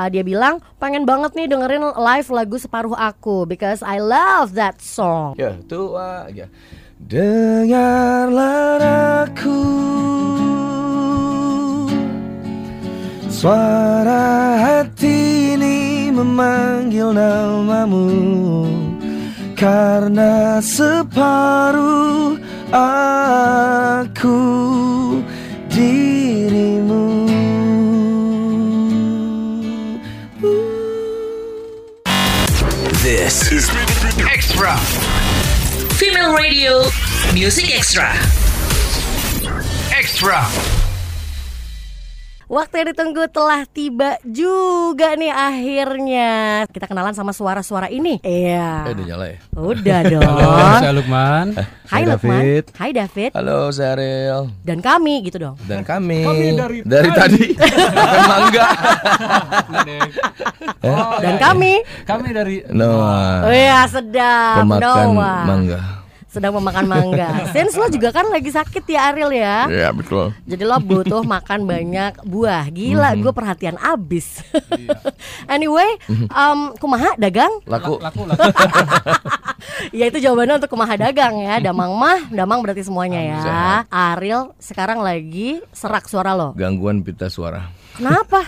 Uh, dia bilang pengen banget nih dengerin live lagu separuh aku because I love that song. Ya, tua ya. Dengarlah aku Suara hati ini memanggil namamu Karena separuh aku dirimu Is Extra. Female Radio Music Extra. Extra. Waktu yang ditunggu telah tiba juga nih akhirnya. Kita kenalan sama suara-suara ini. Iya. Eh, udah nyala ya? Udah dong. Halo, saya Lukman. Hai Lukman. Hai David. Halo, saya Ariel Dan kami gitu dong. Dan kami, Kami dari tadi Makan mangga Dan kami. Kami dari Noah Oh iya sedap. Pemakan Noah. mangga Sedang memakan mangga. Since lo juga kan lagi sakit ya Ariel ya. Ya betul Jadi lo butuh makan banyak buah. Gila, gue perhatian abis. anyway, um, kumaha dagang? Laku laku laku. ya itu jawabannya untuk kumaha dagang ya. Damang mah, damang berarti semuanya ya. Ariel sekarang lagi serak suara lo. Gangguan pita suara Kenapa?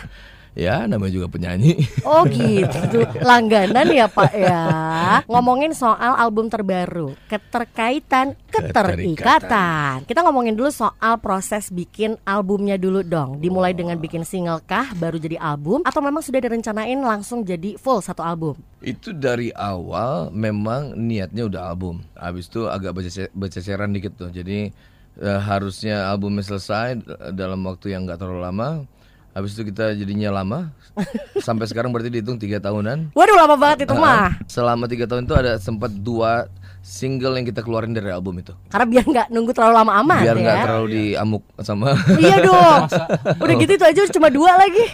Ya namanya juga penyanyi Oh gitu, langganan ya Pak ya. Ngomongin soal album terbaru, keterkaitan, keterikatan. Kita ngomongin dulu soal proses bikin albumnya dulu dong. Dimulai dengan bikin single kah, baru jadi album, atau memang sudah direncanain langsung jadi full satu album? Itu dari awal memang niatnya udah album Habis itu agak bececeran dikit tuh Jadi eh, harusnya albumnya selesai eh, dalam waktu yang gak terlalu lama Habis itu kita jadinya lama Sampai sekarang berarti dihitung tiga tahunan Waduh lama banget itu mah. Selama tiga tahun itu ada sempat dua single yang kita keluarin dari album itu Karena biar nggak nunggu terlalu lama amat Biar ya. nggak terlalu diamuk sama Iya dong. Udah gitu itu aja cuma dua lagi.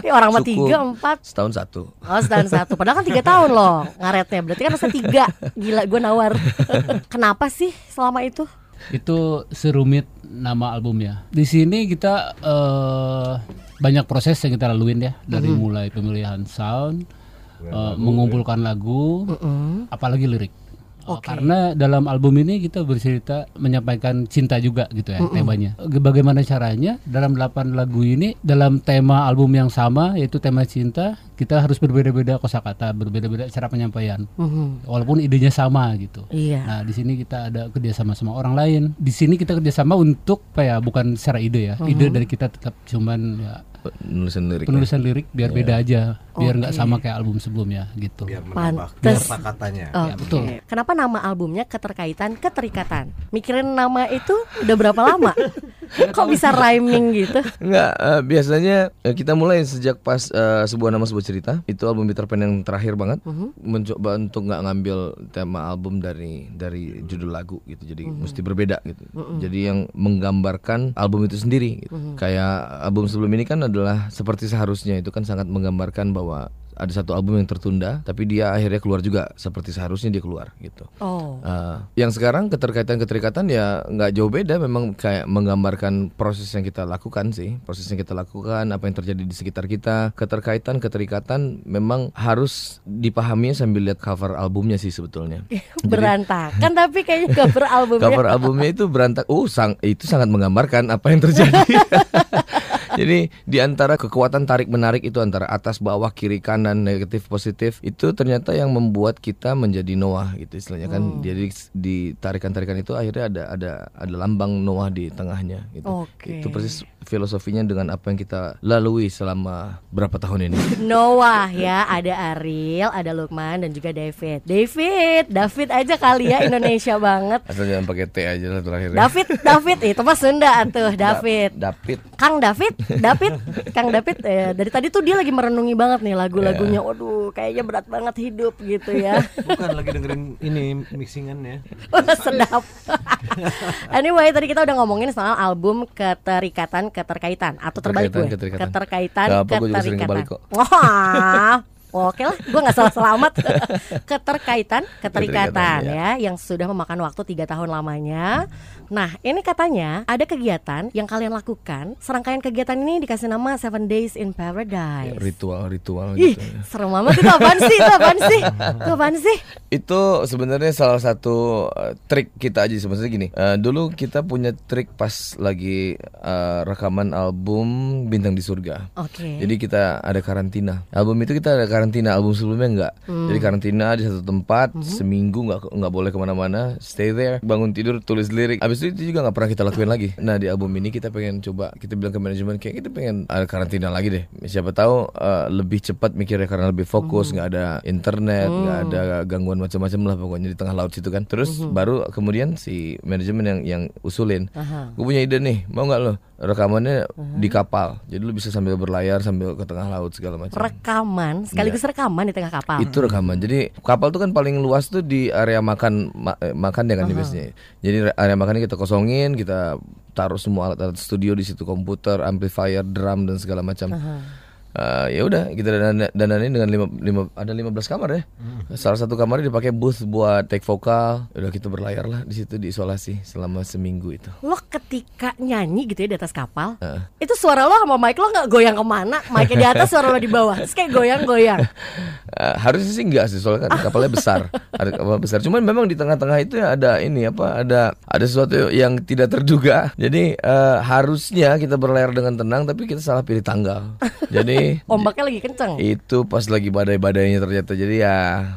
Ih, orang mah tiga empat. Setahun satu Oh setahun satu Padahal kan tiga tahun loh ngaretnya Berarti kan masa tiga Gila gue nawar Kenapa sih selama itu? Itu serumit nama albumnya. Di sini kita eh, banyak proses yang kita laluin ya. Dari mulai pemilihan sound, eh, mengumpulkan lagu, apalagi lirik. Eh, Karena dalam album ini kita bercerita menyampaikan cinta juga gitu ya temanya. Bagaimana caranya dalam 8 lagu ini dalam tema album yang sama yaitu tema cinta kita harus berbeda-beda kosakata, berbeda-beda cara penyampaian. Walaupun idenya sama gitu. Iya. Nah, di sini kita ada kerjasama sama orang lain. Di sini kita kerjasama untuk apa ya? Bukan secara ide ya. Ide dari kita tetap cuman ya Nulisan lirik penulisan lirik biar beda aja, biar nggak sama kayak album sebelumnya gitu. biar menambah katanya. Oke. Ya, betul. Kenapa nama albumnya keterkaitan keterikatan? Mikirin nama itu udah berapa lama? Kok bisa rhyming gitu? Enggak, eh, biasanya eh, kita mulai sejak pas eh, sebuah nama sebuah cerita. Itu album Peter Pan yang terakhir banget. Mencoba untuk nggak ngambil tema album dari dari judul lagu gitu. Jadi mesti berbeda gitu. Jadi yang menggambarkan album itu sendiri gitu. Kayak album sebelum ini kan adalah seperti seharusnya itu kan sangat menggambarkan bahwa ada satu album yang tertunda tapi dia akhirnya keluar juga seperti seharusnya dia keluar gitu. Oh. Uh, yang sekarang keterkaitan-keterikatan ya nggak jauh beda memang kayak menggambarkan proses yang kita lakukan sih proses yang kita lakukan apa yang terjadi di sekitar kita keterkaitan keterikatan memang harus dipahami sambil lihat cover albumnya sih sebetulnya Berantakan tapi kayaknya cover albumnya. cover albumnya itu berantak uh sang itu sangat menggambarkan apa yang terjadi Jadi di antara kekuatan tarik menarik itu antara atas bawah kiri kanan negatif positif itu ternyata yang membuat kita menjadi Noah gitu istilahnya kan. Jadi di tarikan-tarikan itu akhirnya ada ada ada lambang Noah di tengahnya gitu. Oke. Itu persis filosofinya dengan apa yang kita lalui selama berapa tahun ini. Noah ya, ada Ariel, ada Lukman dan juga David. David, David aja kali ya Indonesia banget. Asal jangan pakai T aja lah terakhirnya. David, David itu mah Sunda tuh, David. David. Kang David, David, Kang David eh, dari tadi tuh dia lagi merenungi banget nih lagu-lagunya. Waduh, kayaknya berat banget hidup gitu ya. Bukan lagi dengerin ini mixingannya. Wah, sedap. anyway, tadi kita udah ngomongin soal album keterikatan keterkaitan atau terbalik. Keterkaitan Gak apa, gue juga sering keterikatan. kebalik kok. Wah. Oke lah, gue nggak salah selamat. Keterkaitan, keterikatan ya, yang sudah memakan waktu tiga tahun lamanya. Nah, ini katanya ada kegiatan yang kalian lakukan. Serangkaian kegiatan ini dikasih nama Seven Days in Paradise. Ritual-ritual Ih, gitu. ya. serem banget itu apaan sih? Itu apaan sih? Itu apaan sih? Itu sebenarnya salah satu uh, trik kita aja sebenarnya gini. Uh, dulu kita punya trik pas lagi uh, rekaman album Bintang di Surga. Oke. Jadi kita ada karantina. Album itu kita ada karantina. Album sebelumnya enggak. Hmm. Jadi karantina di satu tempat Mhm. seminggu nggak nggak boleh ke mana-mana. Stay there. Bangun tidur tulis lirik. Abis itu itu juga nggak pernah kita lakuin lagi. Nah di album ini kita pengen coba. Kita bilang ke manajemen kayak kita pengen ada karantina lagi deh. Siapa tahu uh, lebih cepat mikirnya karena lebih fokus. Hmm. nggak ada internet, nggak ada gangguan macam-macam lah pokoknya di tengah laut situ kan. Terus baru kemudian si manajemen yang yang usulin. Aha. Gue punya ide nih, mau nggak lo rekamannya di kapal. Jadi lu bisa sambil berlayar sambil ke tengah laut segala macam. Rekaman, sekaligus Iya. rekaman di tengah kapal. Itu rekaman. Jadi kapal tuh kan paling luas tuh di area makan ma- eh, makan ya kan di biasanya. Jadi re- area makannya kita kosongin, kita taruh semua alat-alat studio di situ, komputer, amplifier, drum dan segala macam. Eh, ya udah kita dan danain dengan lima, lima ada 15 kamar ya. Salah satu kamarnya dipakai booth buat take vokal. Udah kita berlayar lah di situ diisolasi selama seminggu itu. Lo ketika nyanyi gitu ya di atas kapal, Heeh. itu suara lo sama mic lo nggak goyang ke mana? Mic di atas, suara lo di bawah, terus kayak goyang-goyang. Eh, harusnya sih enggak sih soalnya kan kapalnya besar ada kapal besar cuman memang di tengah-tengah itu ya ada ini apa ada ada sesuatu yang tidak terduga jadi eh, harusnya kita berlayar dengan tenang tapi kita salah pilih tanggal jadi Ombaknya lagi kenceng. itu pas lagi badai-badainya ternyata. Jadi ya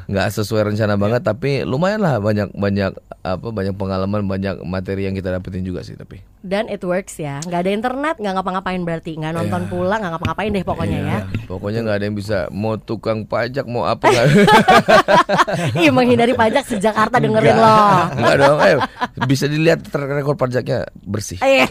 nggak sesuai rencana banget tapi lumayan lah banyak banyak apa banyak pengalaman banyak materi yang kita dapetin juga sih tapi Dan it works ya, nggak ada internet, nggak ngapa-ngapain berarti, nggak nonton pula, nggak ngapa-ngapain deh pokoknya ya. pokoknya nggak ada yang bisa mau tukang pajak mau apa nggak Ih menghindari pajak sejak Jakarta dengerin lo. Enggak dong, eh bisa dilihat record pajaknya bersih. Iya.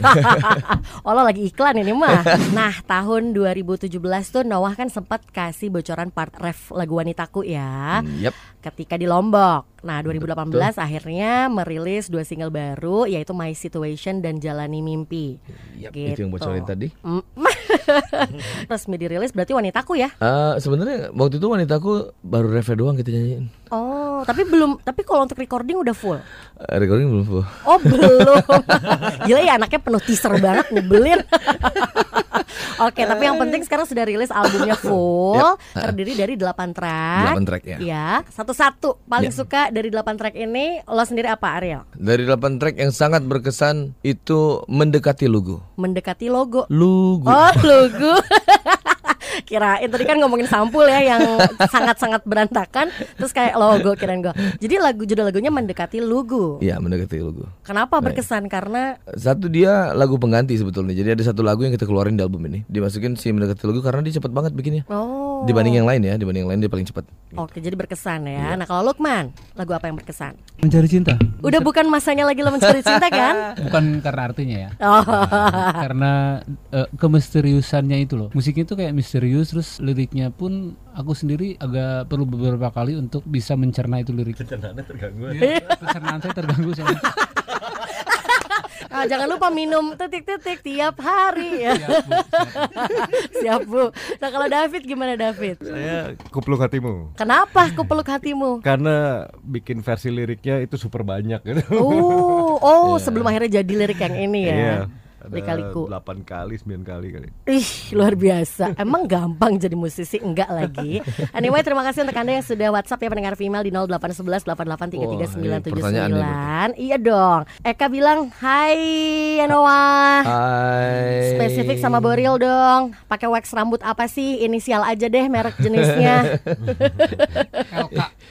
oh lo lagi iklan ini mah. Nah tahun 2017 tuh Noah kan sempat kasih bocoran part ref lagu Wanitaku ya. Yep. Ketika di Lombok. Nah 2018 akhirnya merilis dua single baru yaitu My Situation dan Jalani Mimpi. Yap, Gitu. itu yang bocorin tadi. Mm. Resmi dirilis berarti Wanitaku ya. Ah, sebenarnya waktu itu wanitaku baru ref doang kita nyanyiin. Oh tapi belum. Tapi kalau untuk recording udah full. Eh, recording belum full. Oh belum Gila ya anaknya penuh teaser banget Nyebelin Oke tapi yang penting sekarang sudah rilis albumnya full Terdiri dari 8 track Delapan track, ya. Ya Satu-satu Paling Ya. suka dari 8 track ini Lo sendiri apa Ariel? Dari 8 track yang sangat berkesan itu mendekati lugu. Mendekati logo Lugu. Oh logo Kirain tadi kan ngomongin sampul ya yang sangat-sangat berantakan Terus kayak logo kirain gue Jadi lagu judul lagunya mendekati lugu Iya, mendekati lugu. Kenapa berkesan? Karena Satu dia lagu pengganti sebetulnya. Jadi ada satu lagu yang kita keluarin di album ini. Dimasukin si mendekati lugu karena dia cepet banget bikinnya. Oh Dibanding yang lain ya, dibanding yang lain dia paling cepat. Oke, jadi berkesan Iya. ya. Nah, kalau Lukman, lagu apa yang berkesan? Mencari cinta. Udah bukan masanya lagi lo mencari cinta kan? Bukan karena artinya ya. Oh. karena eh, kemisteriusannya itu loh. Musiknya itu kayak misterius terus liriknya pun aku sendiri agak perlu beberapa kali untuk bisa mencerna itu lirik. Pencernaannya terganggu. Iya, pencernaan saya terganggu soalnya. Ah, jangan lupa minum titik-titik tiap hari ya. Siap, Bu. Siap, Bu. Nah, kalau David gimana David? Saya kupluk hatimu. Kenapa kupeluk hatimu? Karena bikin versi liriknya itu super banyak gitu. Oh, oh, sebelum akhirnya jadi lirik yang ini ya. Iya. Lika-liku. 8 kali, 9 kali kali. Ih, luar biasa. Emang gampang jadi musisi? Enggak lagi. Anyway, terima kasih untuk Anda yang sudah WhatsApp ya pendengar female di 0811 8833 Iya dong. Eka bilang, "Hai Noah." Hai. Spesifik sama Boril dong. Pakai wax rambut apa sih? Inisial aja deh merek jenisnya.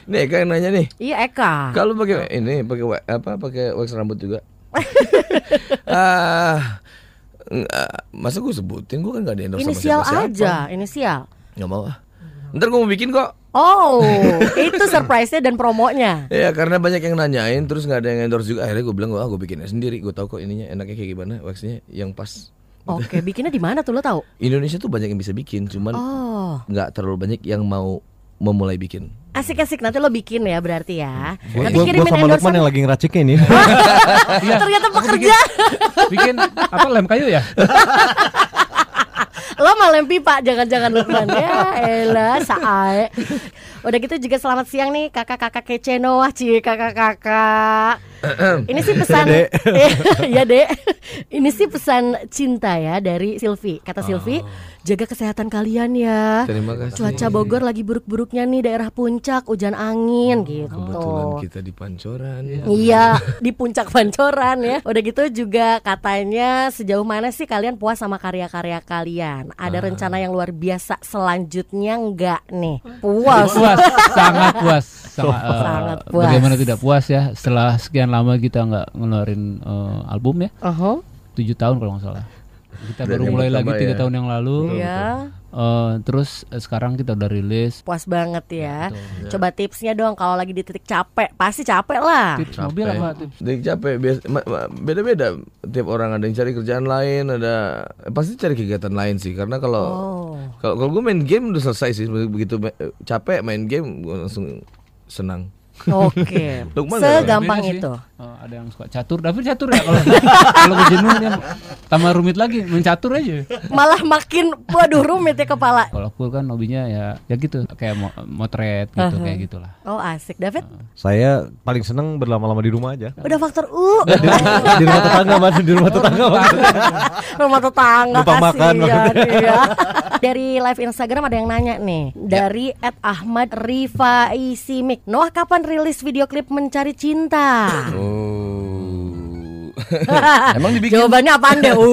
Nih, kan nanya nih. iya Eka. Kalau pakai ini pakai apa pakai wax rambut juga? Ah, nggak- masa gue sebutin gue kan gak di endorse sama Inisial siapa-siapa. aja, inisial. Nggak mau ah. Ntar gue mau bikin kok. Oh, itu surprise-nya dan promonya. Ya karena banyak yang nanyain terus nggak ada yang endorse juga akhirnya gue bilang wah gue bikinnya sendiri gue tahu kok ininya enaknya kayak gimana waxnya yang pas Oke, bikinnya di mana tuh lo tahu? Indonesia tuh banyak yang bisa bikin cuman Oh, nggak terlalu banyak yang mau memulai bikin asik-asik nanti lo bikin ya berarti ya. Gua, Nanti gua, kirimin gua sama Lukman yang lagi ngeracikin ini. Iya. Ternyata pekerja. Bikin, bikin apa lem kayu ya? Lo malah pipa jangan-jangan Lukman ya elah sae. Udah gitu juga selamat siang nih kakak-kakak kece Noah cie kakak-kakak. Ini sih pesan ya dek. Ini sih pesan cinta ya dari Silvi. Kata Silvi, jaga kesehatan kalian ya. Terima kasih. Cuaca Bogor lagi buruk-buruknya nih daerah puncak, hujan angin gitu. Kebetulan kita di pancoran. Iya, di puncak pancoran ya. Udah gitu juga katanya sejauh mana sih kalian puas sama karya-karya kalian? Ada rencana yang luar biasa selanjutnya enggak nih? Puas. puas sangat puas sangat, eh, Sangat puas. bagaimana tidak puas ya setelah sekian lama kita nggak ngeluarin eh, album ya Uh-huh. tujuh tahun kalau nggak salah kita baru mulai lagi tiga ya. tahun yang lalu. Iya. Eh, terus eh, sekarang kita udah rilis. Puas banget ya. Coba tipsnya dong kalau lagi di titik capek, pasti capek lah. tips mobil apa tips? Dari capek beda-beda. Tiap orang ada yang cari kerjaan lain ada eh, pasti cari kegiatan lain sih. Karena kalau Oh. kalau gue main game udah selesai sih. Begitu capek main game gue langsung senang Oke. Nggak Segampang itu. Eh, ada yang suka catur David catur ya kalau kalau kejenuh dia tambah rumit lagi mencatur aja Malah makin waduh rumit ya kepala. kalau aku kan hobinya ya ya gitu kayak mo- motret gitu Uh-huh. kayak gitulah Oh asik David. Saya paling seneng berlama-lama di rumah aja. Udah faktor U. di rumah tetangga mas, di rumah tetangga rumah tetangga Numpang makan, iya. Dari live Instagram ada yang nanya nih dari Ed Ahmad Rifai Simik. Noah kapan rilis video klip Mencari Cinta? oh emang dibikin Jawabannya apaan deh?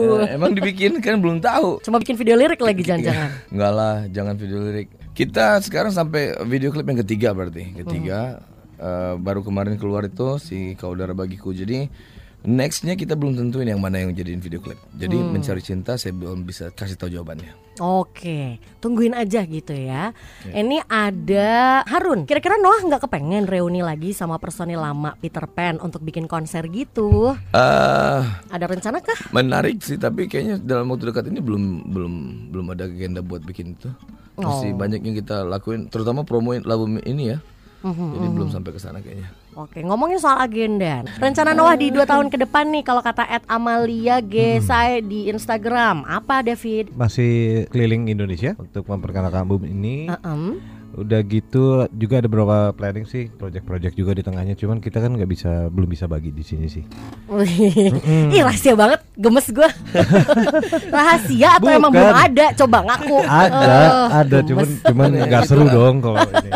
Uh. Eh, emang dibikin kan belum tahu Cuma bikin video lirik lagi jangan-jangan. Enggak lah, jangan video lirik. Kita sekarang sampai video klip yang ketiga berarti. Ketiga eh, baru kemarin keluar itu si Kau Udara Bagiku. Jadi nextnya kita belum tentuin yang mana yang jadiin video klip. Jadi mencari cinta saya belum bisa kasih tahu jawabannya. Oke, tungguin aja gitu ya. Ini ada Harun. Kira-kira Noah nggak kepengen reuni lagi sama personil lama Peter Pan untuk bikin konser gitu? eh Ada rencana kah? menarik sih, tapi kayaknya dalam waktu dekat ini belum belum belum ada agenda buat bikin itu. Masih banyak yang kita lakuin, terutama promoin album ini ya. Jadi belum sampai ke sana kayaknya. Oke, ngomongin soal agenda. Rencana Noah di dua tahun ke depan nih, kalau kata Ed Amalia Gesai di Instagram, apa David? Masih keliling Indonesia untuk memperkenalkan album ini. Em, Udah gitu juga ada beberapa planning sih, project-project juga di tengahnya. Cuman kita kan nggak bisa, belum bisa bagi di sini sih. Wih, Ih rahasia banget, gemes gue. rahasia atau emang Bukan. belum ada? Coba ngaku. Ada, ada, cuman cuman nggak seru dong kalau ini.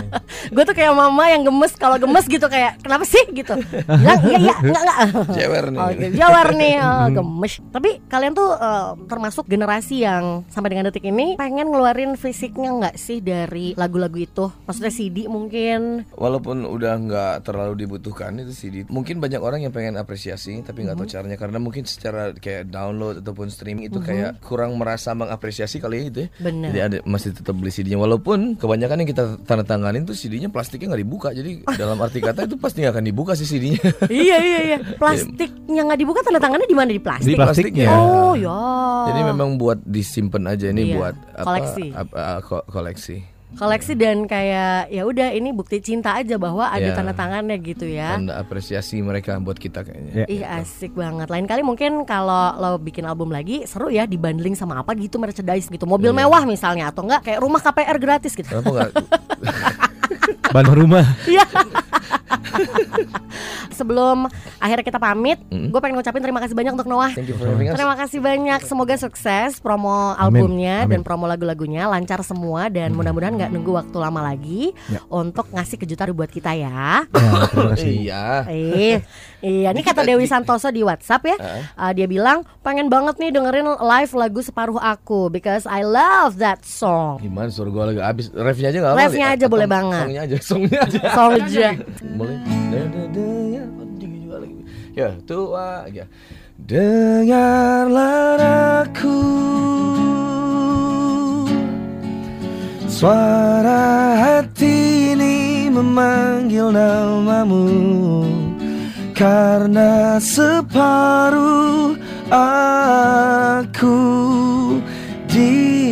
Gue tuh kayak mama yang gemes kalau gemes gitu kayak kenapa sih? gitu. Bilang iya iya enggak enggak. Jewer nih. Oke, jawar nih oh, gemes. Tapi kalian tuh eh, termasuk generasi yang sampai dengan detik ini pengen ngeluarin fisiknya nggak sih dari lagu-lagu itu? Maksudnya CD mungkin. Walaupun udah nggak terlalu dibutuhkan itu CD, mungkin banyak orang yang pengen apresiasi tapi nggak tahu caranya. Karena mungkin secara kayak download ataupun streaming itu kayak kurang merasa mengapresiasi kali ya gitu ya. Bener. Jadi ada masih tetap beli CD-nya walaupun kebanyakan yang kita tanda tanganin tuh CD-nya plastiknya nggak dibuka. Jadi dalam arti kata itu pasti nggak akan dibuka sih CD-nya. iya iya iya plastiknya nggak dibuka tanda tangannya di mana di plastik Di plastiknya. oh ya Jadi memang buat disimpan aja ini Iya, buat apa, koleksi. apa, ko- koleksi. koleksi dan kayak ya udah ini bukti cinta aja bahwa ada Iya. tanda tangannya gitu ya Tanda apresiasi mereka buat kita kayaknya. Ya. Ih asik banget. Lain kali mungkin kalau lo bikin album lagi seru ya dibanding sama apa gitu merchandise gitu. Mobil Iya. mewah misalnya atau enggak kayak rumah KPR gratis gitu. Kenapa nggak? Ban rumah. Iya. Sebelum akhirnya kita pamit, gue pengen ngucapin terima kasih banyak untuk Noah. Thank you for having us. Terima kasih banyak. Semoga sukses promo Amin. albumnya dan Amin. promo lagu-lagunya lancar semua dan mudah-mudahan nggak nunggu waktu lama lagi Ya. untuk ngasih kejutan buat kita ya. Ya, terima kasih. Iya. Eh, iya, ini kata Dewi Santoso di WhatsApp ya. Uh, dia bilang pengen banget nih dengerin live lagu separuh aku because I love that song. Gimana suara gue lagi habis refnya aja nggak Refnya aja boleh banget. Songnya aja, songnya aja. Song aja. Boleh. Da, da, da, ya. Tinggi juga lagi. Ya, tua ya. Dengarlah aku Suara hati ini memanggil namamu Karena separuh aku di